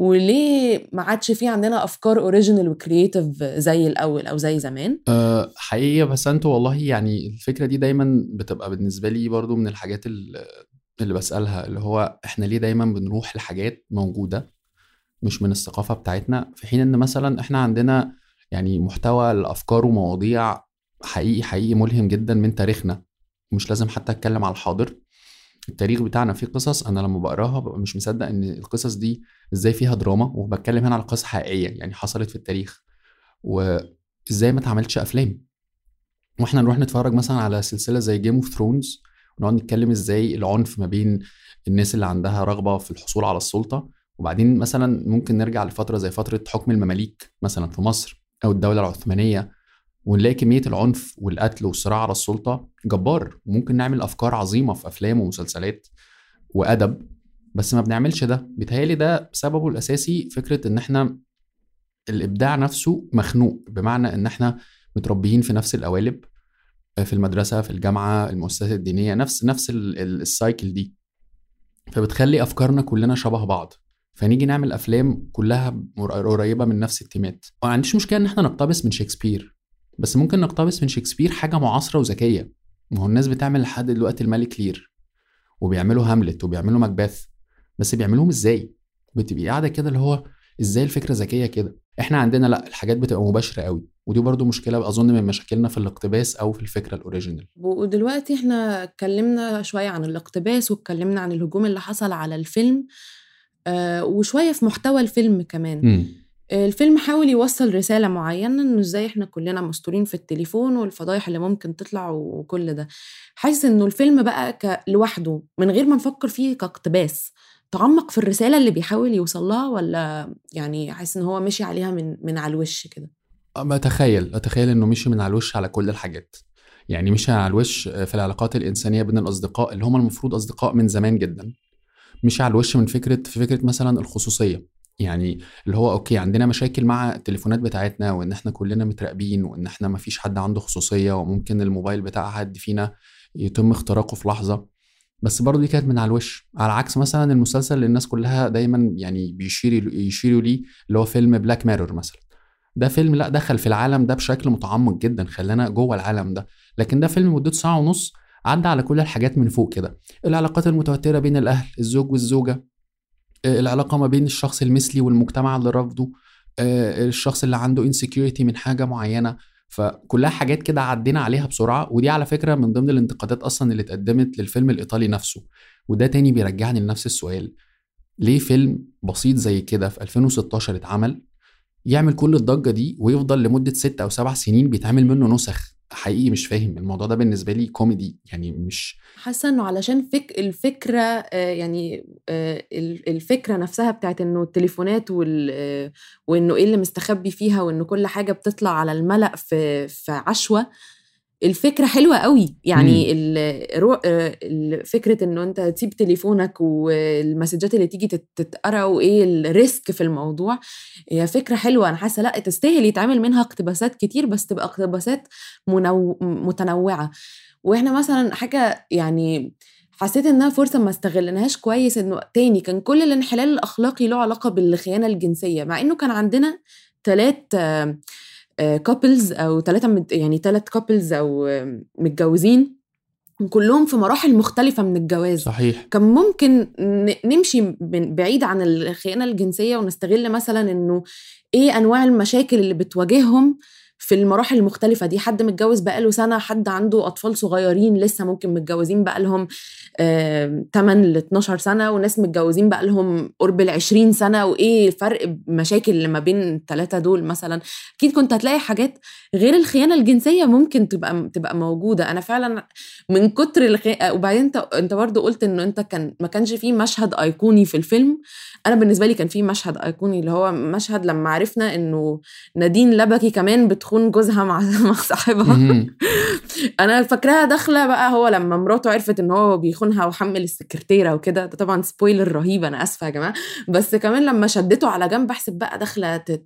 وليه ما عادش في عندنا أفكار original و creative زي الأول أو زي زمان؟ أه حقيقي بس أنتوا والله يعني الفكرة دي دايما بتبقى بالنسبة لي برضو من الحاجات اللي بسألها اللي هو إحنا ليه دايما بنروح لحاجات موجودة مش من الثقافة بتاعتنا؟ في حين إن مثلا إحنا عندنا يعني محتوى الأفكار ومواضيع حقيقي حقيقي ملهم جدا من تاريخنا مش لازم حتى أتكلم على الحاضر. التاريخ بتاعنا فيه قصص أنا لما بقراها ببقى مش مصدق إن القصص دي إزاي فيها دراما وبتكلم هنا على قصص حقيقية يعني حصلت في التاريخ. وإزاي ما اتعملتش أفلام. وإحنا نروح نتفرج مثلا على سلسلة زي Game of Thrones ونقعد نتكلم إزاي العنف ما بين الناس اللي عندها رغبة في الحصول على السلطة. وبعدين مثلا ممكن نرجع لفترة زي فترة حكم المماليك مثلا في مصر أو الدولة العثمانية. ونلاقي كمية العنف والقتل والصراع على السلطة جبار. وممكن نعمل أفكار عظيمة في أفلام ومسلسلات وأدب بس ما بنعملش ده. بيتهيألي ده سببه الأساسي فكرة إن إحنا الإبداع نفسه مخنوق بمعنى إن إحنا متربيين في نفس القوالب في المدرسة في الجامعة المؤسسات الدينية نفس نفس السايكل دي. فبتخلي أفكارنا كلنا شبه بعض. فنيجي نعمل أفلام كلها قريبة من نفس التيمات. ما عنديش مشكلة إن إحنا نقتبس من شكسبير. بس ممكن نقتبس من شكسبير حاجة معاصرة وذكية. ما هو الناس بتعمل لحد دلوقتي الملك لير وبيعملوا هاملت وبيعملوا ماكبث بس بيعملوهم إزاي؟ بتبقي قاعدة كده اللي هو إزاي الفكرة ذكية كده؟ إحنا عندنا لأ الحاجات بتبقى مباشرة قوي ودي برضو مشكلة أظن من مشاكلنا في الاقتباس أو في الفكرة الأوريجينال. ودلوقتي إحنا اتكلمنا شوية عن الاقتباس واتكلمنا عن الهجوم اللي حصل على الفيلم آه وشوية في محتوى الفيلم كمان. م. الفيلم حاول يوصل رسالة معينة إنه إزاي إحنا كلنا مستورين في التليفون والفضايح اللي ممكن تطلع وكل ده. حاسس إنه الفيلم بقى لوحده من غير ما نفكر فيه كاقتباس. تعمق في الرسالة اللي بيحاول يوصلها ولا يعني حاسس إن هو مشي عليها من من على الوش كده؟ بتخيل أتخيل إنه مشي من على الوش على كل الحاجات. يعني مشي على الوش في العلاقات الإنسانية بين الأصدقاء اللي هم المفروض أصدقاء من زمان جدا. مشي على الوش من فكرة في فكرة مثلا الخصوصية. يعني اللي هو okay عندنا مشاكل مع التليفونات بتاعتنا وإن إحنا كلنا متراقبين وإن إحنا ما فيش حد عنده خصوصية وممكن الموبايل بتاع حد فينا يتم اختراقه في لحظة. بس برضه دي كانت من على الوش. على عكس مثلا المسلسل اللي الناس كلها دايما يعني بيشيروا يشيروا ليه اللي هو فيلم Black Mirror مثلا. ده فيلم لا دخل في العالم ده بشكل متعمق جدا خلانا جوه العالم ده. لكن ده فيلم مدته ساعة ونص عدى على كل الحاجات من فوق كده. العلاقات المتوترة بين الأهل الزوج والزوجة. العلاقة ما بين الشخص المثلي والمجتمع اللي رافضه آه، الشخص اللي عنده insecurity من حاجة معينة. فكلها حاجات كده عدينا عليها بسرعة ودي على فكرة من ضمن الانتقادات أصلا اللي اتقدمت للفيلم الإيطالي نفسه. وده تاني بيرجعني لنفس السؤال. ليه فيلم بسيط زي كده في 2016 اتعمل يعمل كل الضجة دي ويفضل لمدة ست أو سبع سنين بيتعمل منه نسخ؟ حقيقي مش فاهم الموضوع ده بالنسبة لي كوميدي يعني مش حاسة إنه علشان فك الفكرة آه، يعني آه، الفكرة نفسها بتاعت إنه التليفونات وال آه، وإنه إيه اللي مستخبي فيها وإنه كل حاجة بتطلع على الملأ في في عشوة الفكرة حلوة قوي. يعني فكرة انه أنت تسيب تليفونك والمسجات اللي تيجي تتقرأ وإيه الريسك في الموضوع هي فكرة حلوة. أنا حاسة لأ تستاهل يتعمل منها اقتباسات كتير بس تبقى اقتباسات منو... متنوعة. وإحنا مثلا حاجة يعني حسيت إنها فرصة ما استغلناهاش كويس إنه تاني كان كل الانحلال الأخلاقي له علاقة بالخيانة الجنسية مع إنه كان عندنا ثلاث couples أو ثلاثة يعني ثلاث couples أو متجوزين كلهم في مراحل مختلفة من الجواز. صحيح. كان ممكن نمشي بعيد عن الخيانة الجنسية ونستغل مثلا إنه إيه أنواع المشاكل اللي بتواجههم في المراحل المختلفة دي حد متجوز بقاله سنة حد عنده أطفال صغيرين لسه ممكن متجوزين بقالهم آه 8 ل 12 سنة وناس متجوزين بقالهم قرب ال 20 سنة وإيه فرق مشاكل اللي ما بين الثلاثة دول مثلا؟ أكيد كنت هتلاقي حاجات غير الخيانة الجنسية ممكن تبقى تبقى موجودة. أنا فعلا من كتر الخي... وبعدين أنت أنت برضه قلت انه أنت كان ما كانش فيه مشهد أيقوني في الفيلم. أنا بالنسبة لي كان فيه مشهد أيقوني اللي هو مشهد لما عرفنا إنه نادين لبكي كمان بتخون جوزها مع مع صاحبها. أنا فاكراها داخلة بقى هو لما مراته عرفت إن هو بيخونها وحامل السكرتيرة وكده ده طبعا spoiler رهيب أنا آسفة يا جماعة. بس كمان لما شدته على جنب احسب بقى داخلة تت...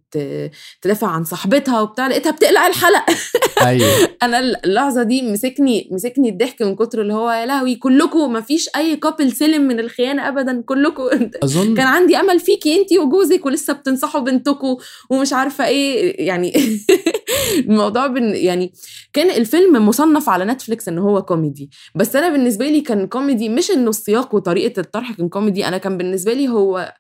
تدافع عن صاحبتها وبتاع لقيتها بتقلع الحلق. أيوه. أنا اللحظة دي مسكني مسكني الضحك من كتر اللي هو يا لهوي كلكم ما فيش أي couple سلم من الخيانة ابدا كلكم. أظن كان عندي أمل فيكي أنتي وجوزك ولسه بتنصحوا بنتكم ومش عارفة إيه يعني الموضوع بن يعني كان الفيلم مصنف على نتفليكس إن هو كوميدي. بس أنا بالنسبة لي كان كوميدي مش إنه السياق وطريقة الطرح كان كوميدي أنا كان بالنسبة لي هو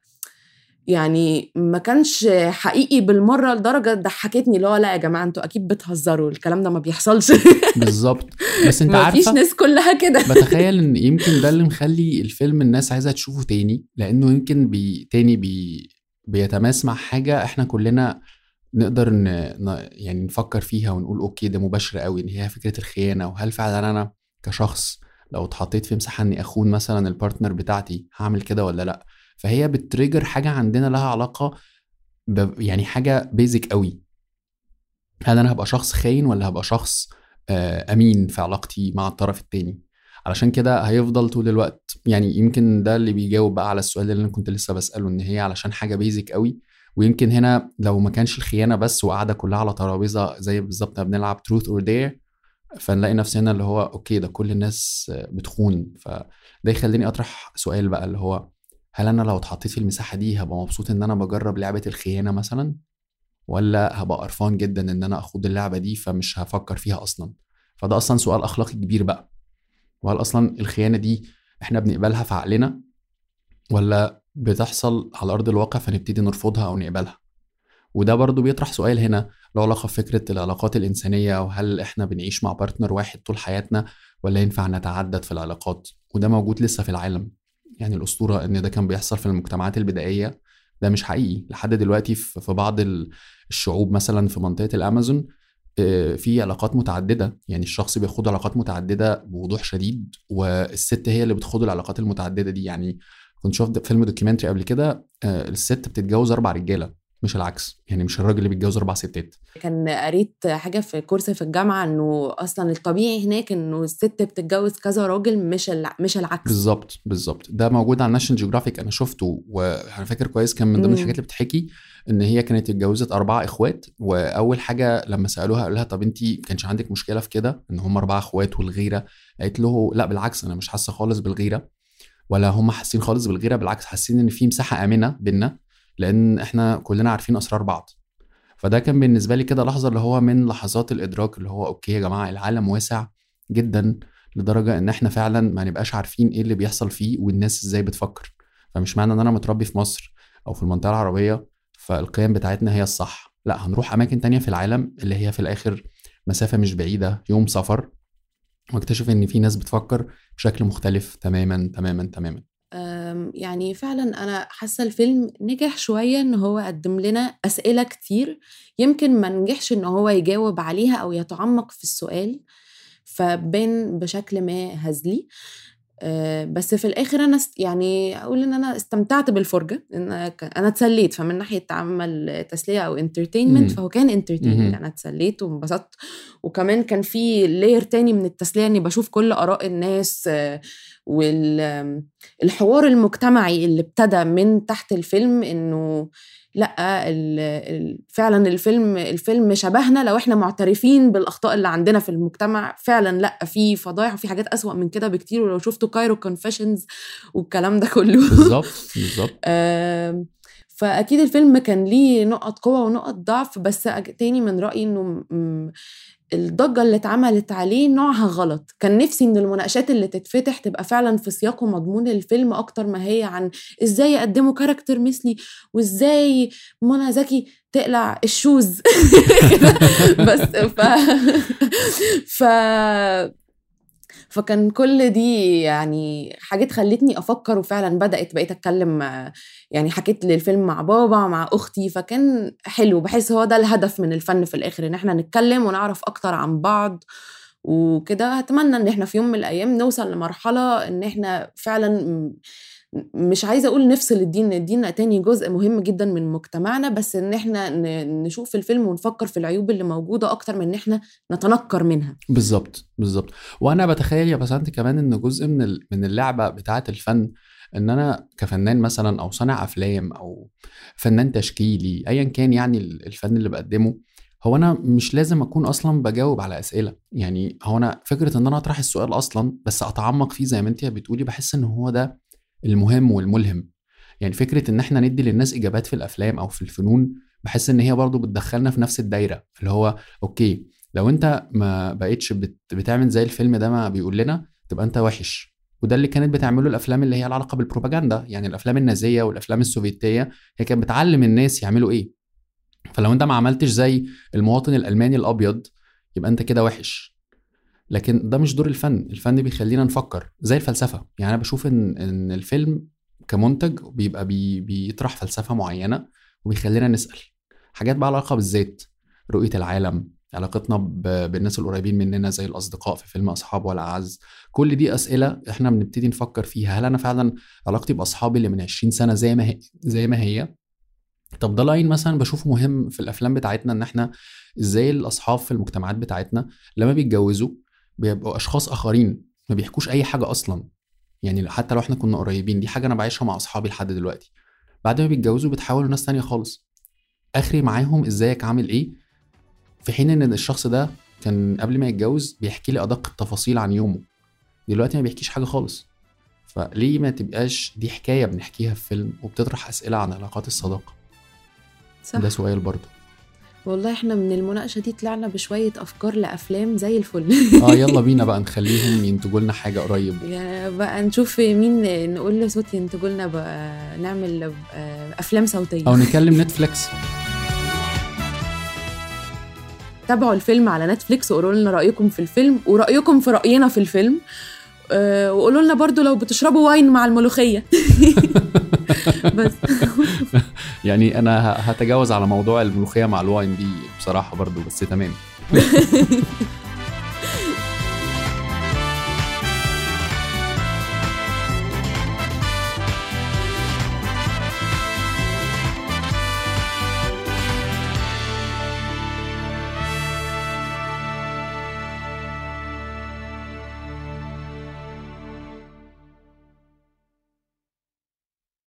يعني ما كانش حقيقي بالمرة لدرجة ضحكتني اللي هو لا يا جماعة أنتوا أكيد بتهزروا الكلام ده ما بيحصلش. بالظبط. بس أنت عارفة ناس كلها كده. بتخيل إن يمكن ده اللي مخلي الفيلم الناس عايزة تشوفه تاني لأنه يمكن بي تاني بي بيتماس مع حاجة إحنا كلنا نقدر ن... يعني نفكر فيها ونقول okay ده مباشر قوي إن هي فكرة الخيانة. وهل فعلا أنا كشخص لو اتحطيت في مساحة إني أخون مثلا ال partner بتاعتي هعمل كده ولا لأ؟ فهي ب trigger حاجة عندنا لها علاقة ب... يعني حاجة basic قوي هل أنا هبقى شخص خاين ولا هبقى شخص آه، أمين في علاقتي مع الطرف التاني؟ علشان كده هيفضل طول الوقت يعني يمكن ده اللي بيجاوب بقى على السؤال اللي أنا كنت لسه بسأله إن هي علشان حاجة basic قوي ويمكن هنا لو ما كانش الخيانة بس وقاعدة كلها على ترابيزة زي بالظبط بنلعب truth or dare فنلاقي نفسنا اللي هو okay ده كل الناس بتخون. فده يخليني أطرح سؤال بقى اللي هو هل أنا لو اتحطيت في المساحة دي هبقى مبسوط إن أنا بجرب لعبة الخيانة مثلا؟ ولا هبقى قرفان جدا إن أنا أخوض اللعبة دي فمش هفكر فيها أصلا؟ فده أصلا سؤال أخلاقي كبير بقى. وهل أصلا الخيانة دي إحنا بنقبلها في عقلنا؟ ولا بتحصل على أرض الواقع فنبتدي نرفضها أو نقبلها. وده برضو بيطرح سؤال هنا له علاقة بفكرة العلاقات الإنسانية وهل إحنا بنعيش مع بارتنر واحد طول حياتنا ولا ينفع نتعدد في العلاقات؟ وده موجود لسه في العالم. يعني الأسطورة إن ده كان بيحصل في المجتمعات البدائية ده مش حقيقي. لحد دلوقتي في بعض ال- الشعوب مثلا في منطقة الأمازون آه، في علاقات متعددة. يعني الشخص بيخوض علاقات متعددة بوضوح شديد والست هي اللي بتخوض العلاقات المتعددة دي. يعني كنت شفت فيلم documentary قبل كده آه، الست بتتجوز أربع رجالة مش العكس يعني مش الراجل اللي بيتجوز أربع ستات. كان قريت حاجة في كورس في الجامعة إنه أصلا الطبيعي هناك إنه الست بتتجوز كذا راجل مش الع... مش العكس. بالظبط بالظبط. ده موجود على ناشونال جيوغرافيك أنا شفته وأنا فاكر كويس كان من ضمن. الحاجات اللي بتحكي إن هي كانت اتجوزت اربعه إخوات وأول حاجة لما سألوها قالوا لها طب أنت كانش عندك مشكلة في كده؟ إن هم اربعه إخوات والغيرة؟ قالت له لا بالعكس أنا مش حاسة خالص بالغيرة. ولا هم حاسين خالص بالغيرة بالعكس حاسين إن في مساحة آمنة بينا لأن إحنا كلنا عارفين أسرار بعض. فده كان بالنسبة لي كده لحظة اللي هو من لحظات الإدراك اللي هو okay يا جماعة العالم واسع جدا لدرجة إن إحنا فعلا ما نبقاش عارفين إيه اللي بيحصل فيه والناس إزاي بتفكر. فمش معنى إن أنا متربي في مصر أو في المنطقة العربية فالقيم بتاعتنا هي الصح. لا هنروح أماكن تانية في العالم اللي هي في الآخر مسافة مش بعيدة يوم سفر. واكتشف إن في ناس بتفكر بشكل مختلف تماما تماما تماما. يعني فعلا أنا حاسة الفيلم نجح شوية إن هو قدم لنا أسئلة كتير. يمكن ما نجحش إن هو يجاوب عليها أو يتعمق في السؤال فبان بشكل ما هزلي. بس في الآخر أنا يعني أقول إن أنا استمتعت بالفرجة إن أنا اتسليت فمن ناحية عمل تسلية أو entertainment. فهو كان entertainment. أنا اتسليت وانبسطت وكمان كان في layer تاني من التسلية إني بشوف كل آراء الناس أه، وال أم، الحوار المجتمعي اللي ابتدى من تحت الفيلم إنه لأ ال- ال- فعلا الفيلم الفيلم شبهنا لو إحنا معترفين بالأخطاء اللي عندنا في المجتمع. فعلا لأ في فضايح وفي حاجات أسوأ من كده بكتير. ولو شفتوا Cairo Confessions والكلام ده كله. بالظبط بالظبط. فأكيد الفيلم كان ليه نقط قوة ونقط ضعف. بس تاني من رأيي إنه الضجة اللي اتعملت عليه نوعها غلط. كان نفسي إن المناقشات اللي تتفتح تبقى فعلا في سياق ومضمون الفيلم أكتر ما هي عن إزاي يقدموا character مثلي وإزاي منى زكي تقلع ال shoes. بس ف ف فكان كل دي يعني حاجات خلتني أفكر وفعلا بدأت بقيت أتكلم يعني حكيت للفيلم مع بابا مع أختي فكان حلو. بحس هو ده الهدف من الفن في الآخر إن إحنا نتكلم ونعرف أكتر عن بعض وكده. أتمنى إن إحنا في يوم من الأيام نوصل لمرحلة إن إحنا فعلا مش عايزة أقول نفصل الدين الدين تاني جزء مهم جدا من مجتمعنا بس إن إحنا نشوف الفيلم ونفكر في العيوب اللي موجودة أكتر من إن إحنا نتنكر منها. بالظبط بالظبط. وأنا بتخيل يا بسنت كمان إن جزء من من اللعبة بتاعة الفن إن أنا كفنان مثلا أو صانع أفلام أو فنان تشكيلي ايا كان يعني الفن اللي بقدمه هو أنا مش لازم أكون أصلا بجاوب على أسئلة. يعني هو أنا فكرة إن أنا أطرح السؤال أصلا بس أتعمق فيه زي ما أنت بتقولي بحس إن هو ده المهم والملهم. يعني فكرة إن إحنا ندي للناس إجابات في الأفلام أو في الفنون بحس إن هي برضو بتدخلنا في نفس الدايرة اللي هو okay لو أنت ما بقيتش بت بتعمل زي الفيلم ده ما بيقول لنا تبقى أنت وحش. وده اللي كانت بتعمله الأفلام اللي هي العلاقه بالبروباجندا. يعني الأفلام النازية والأفلام السوفيتية هي كانت بتعلم الناس يعملوا إيه. فلو أنت ما عملتش زي المواطن الألماني الأبيض يبقى أنت كده وحش. لكن ده مش دور الفن. الفن بيخلينا نفكر زي الفلسفة. يعني أنا بشوف إن إن الفيلم كمنتج بيبقى بي بيطرح فلسفة معينة وبيخلينا نسأل. حاجات بقى علاقة بالذات رؤية العالم علاقتنا بالناس القريبين مننا زي الأصدقاء في فيلم أصحاب ولا اعز كل دي أسئلة إحنا بنبتدي نفكر فيها. هل أنا فعلا علاقتي بأصحابي اللي من 20 سنة زي ما هي زي ما هي؟ طب ده line مثلا بشوفه مهم في الأفلام بتاعتنا إن إحنا إزاي الأصحاب في المجتمعات بتاعتنا لما بيتجوزوا بيبقوا أشخاص آخرين ما بيحكوش أي حاجة أصلا. يعني حتى لو إحنا كنا قريبين دي حاجة أنا بعيشها مع أصحابي لحد دلوقتي. بعد ما بيتجوزوا بيتحولوا ناس تانية خالص. آخري معاهم إزيك عامل إيه؟ في حين إن الشخص ده كان قبل ما يتجوز بيحكي لي أدق التفاصيل عن يومه. دلوقتي ما بيحكيش حاجة خالص. فليه ما تبقاش دي حكاية بنحكيها في فيلم وبتطرح أسئلة عن علاقات الصداقة؟ صح. ده سؤال برضه. والله إحنا من المناقشة دي طلعنا بشوية أفكار لأفلام زي الفل. آه يلا بينا بقى نخليهم ينتجوا لنا حاجة قريب. يعني بقى نشوف مين نقول له صوت ينتجوا لنا بقى نعمل أفلام صوتية. أو نكلم نتفليكس. تابعوا الفيلم على نتفليكس وقولوا لنا رأيكم في الفيلم ورأيكم في رأينا في الفيلم. أه وقولوا لنا برضو لو بتشربوا wine مع الملوخية. بس. يعني أنا هتجاوز على موضوع الملوخية مع الواين دي بصراحة برضو بس تمام.